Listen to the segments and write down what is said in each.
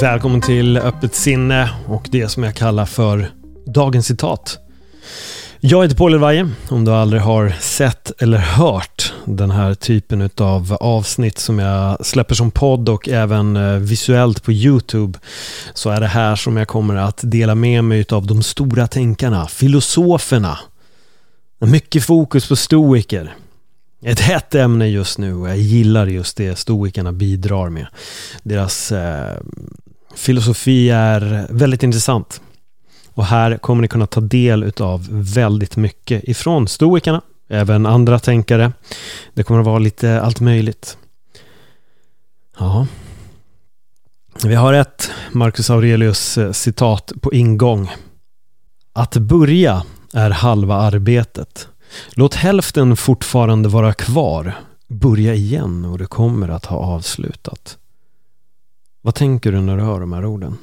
Välkommen till Öppet sinne och det som jag kallar för Dagens citat. Jag heter Paul Elvaje. Om du aldrig har sett eller hört den här typen av avsnitt som jag släpper som podd och även eh, visuellt på YouTube så är det här som jag kommer att dela med mig av de stora tänkarna, filosoferna. Mycket fokus på stoiker. Ett hett ämne just nu och jag gillar just det stoikerna bidrar med. Deras eh, filosofi är väldigt intressant. Och här kommer ni kunna ta del av väldigt mycket ifrån stoikerna, även andra tänkare. Det kommer att vara lite allt möjligt. Ja. Vi har ett Marcus Aurelius eh, citat på ingång. Att börja är halva arbetet. Låt hälften fortfarande vara kvar. Börja igen och du kommer att ha avslutat. Vad tänker du när du hör de här orden?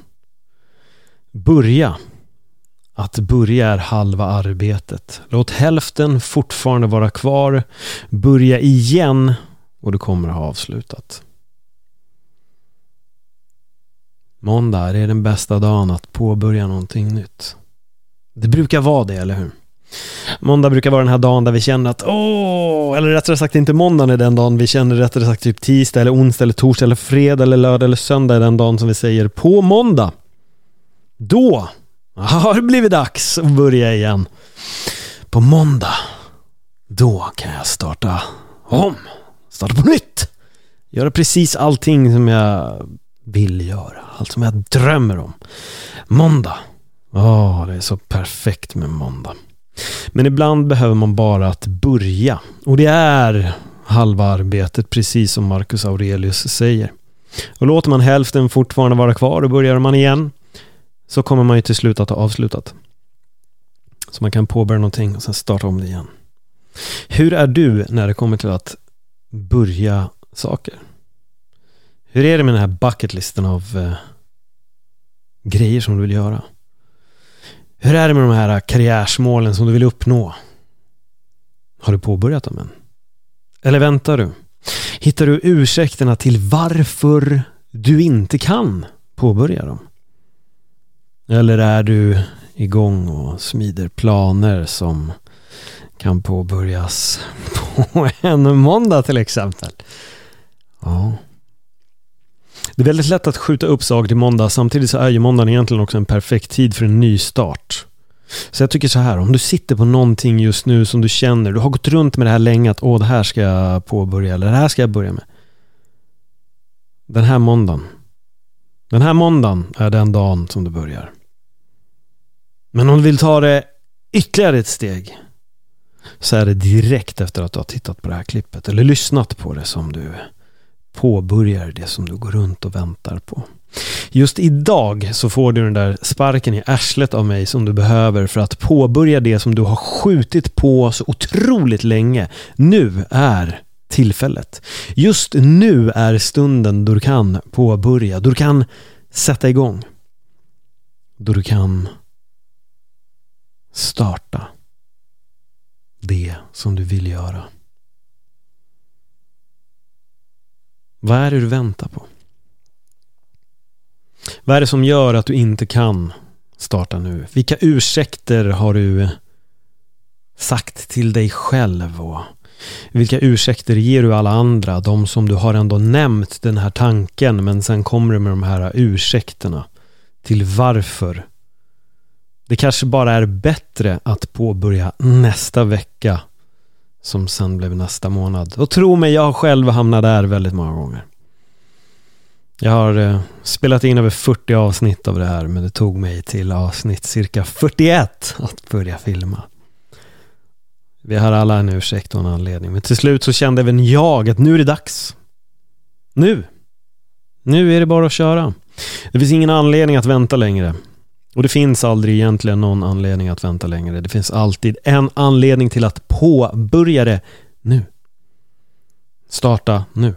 Börja. Att börja är halva arbetet. Låt hälften fortfarande vara kvar. Börja igen och du kommer ha avslutat. Måndag är den bästa dagen att påbörja någonting nytt. Det brukar vara det, eller hur? Måndag brukar vara den här dagen där vi känner att åh, eller rättare sagt inte måndagen är den dagen vi känner rättare sagt typ tisdag eller onsdag eller torsdag eller fredag eller lördag eller söndag är den dagen som vi säger på måndag. Då har det blivit dags att börja igen. På måndag, då kan jag starta om, starta på nytt. Göra precis allting som jag vill göra, allt som jag drömmer om. Måndag, åh, det är så perfekt med måndag. Men ibland behöver man bara att börja. Och det är halva arbetet, precis som Marcus Aurelius säger. Och låter man hälften fortfarande vara kvar och börjar man igen så kommer man ju till slut att ha avslutat. Så man kan påbörja någonting och sen starta om det igen. Hur är du när det kommer till att börja saker? Hur är det med den här bucketlisten av eh, grejer som du vill göra? Hur är det med de här karriärsmålen som du vill uppnå? Har du påbörjat dem än? Eller väntar du? Hittar du ursäkterna till varför du inte kan påbörja dem? Eller är du igång och smider planer som kan påbörjas på en måndag till exempel? Ja. Det är väldigt lätt att skjuta upp saker till måndag. Samtidigt så är ju måndagen egentligen också en perfekt tid för en ny start. Så jag tycker så här, om du sitter på någonting just nu som du känner, du har gått runt med det här länge att åh, det här ska jag påbörja eller det här ska jag börja med. Den här måndagen. Den här måndagen är den dagen som du börjar. Men om du vill ta det ytterligare ett steg så är det direkt efter att du har tittat på det här klippet eller lyssnat på det som du påbörjar det som du går runt och väntar på. Just idag så får du den där sparken i arslet av mig som du behöver för att påbörja det som du har skjutit på så otroligt länge. Nu är tillfället. Just nu är stunden då du kan påbörja, då du kan sätta igång. Då du kan starta det som du vill göra. Vad är det du väntar på? Vad är det som gör att du inte kan starta nu? Vilka ursäkter har du sagt till dig själv? Och vilka ursäkter ger du alla andra? De som du har ändå nämnt den här tanken men sen kommer du med de här ursäkterna till varför. Det kanske bara är bättre att påbörja nästa vecka som sen blev nästa månad. Och tro mig, jag har själv hamnat där väldigt många gånger. Jag har eh, spelat in över 40 avsnitt av det här men det tog mig till avsnitt cirka 41 att börja filma. Vi har alla en ursäkt och en anledning men till slut så kände även jag att nu är det dags. Nu! Nu är det bara att köra. Det finns ingen anledning att vänta längre. Och det finns aldrig egentligen någon anledning att vänta längre. Det finns alltid en anledning till att påbörja det nu. Starta nu.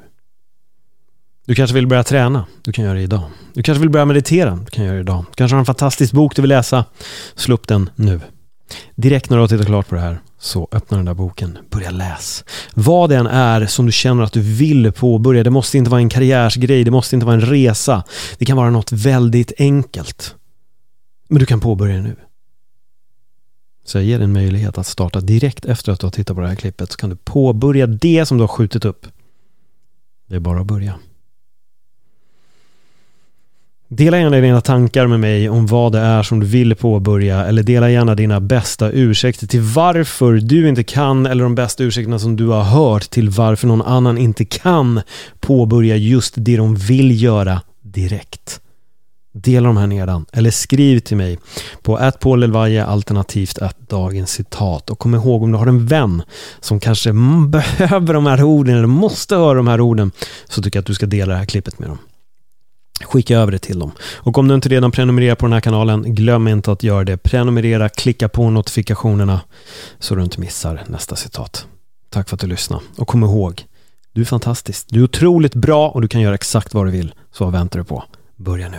Du kanske vill börja träna? Du kan göra det idag. Du kanske vill börja meditera? Du kan göra det idag. Du kanske har en fantastisk bok du vill läsa? Slå upp den nu. Direkt när du har tittat klart på det här så öppna den där boken, börja läs. Vad det än är som du känner att du vill påbörja, det måste inte vara en karriärsgrej, det måste inte vara en resa. Det kan vara något väldigt enkelt. Men du kan påbörja nu. Så jag ger dig en möjlighet att starta direkt efter att du har tittat på det här klippet så kan du påbörja det som du har skjutit upp. Det är bara att börja. Dela gärna dina tankar med mig om vad det är som du vill påbörja eller dela gärna dina bästa ursäkter till varför du inte kan eller de bästa ursäkterna som du har hört till varför någon annan inte kan påbörja just det de vill göra direkt. Dela de här nedan eller skriv till mig på att alternativt att dagens citat och kom ihåg om du har en vän som kanske behöver de här orden eller måste höra de här orden så tycker jag att du ska dela det här klippet med dem. Skicka över det till dem. Och om du inte redan prenumererar på den här kanalen, glöm inte att göra det. Prenumerera, klicka på notifikationerna så du inte missar nästa citat. Tack för att du lyssnade. Och kom ihåg, du är fantastisk. Du är otroligt bra och du kan göra exakt vad du vill. Så vad väntar du på? Börja nu.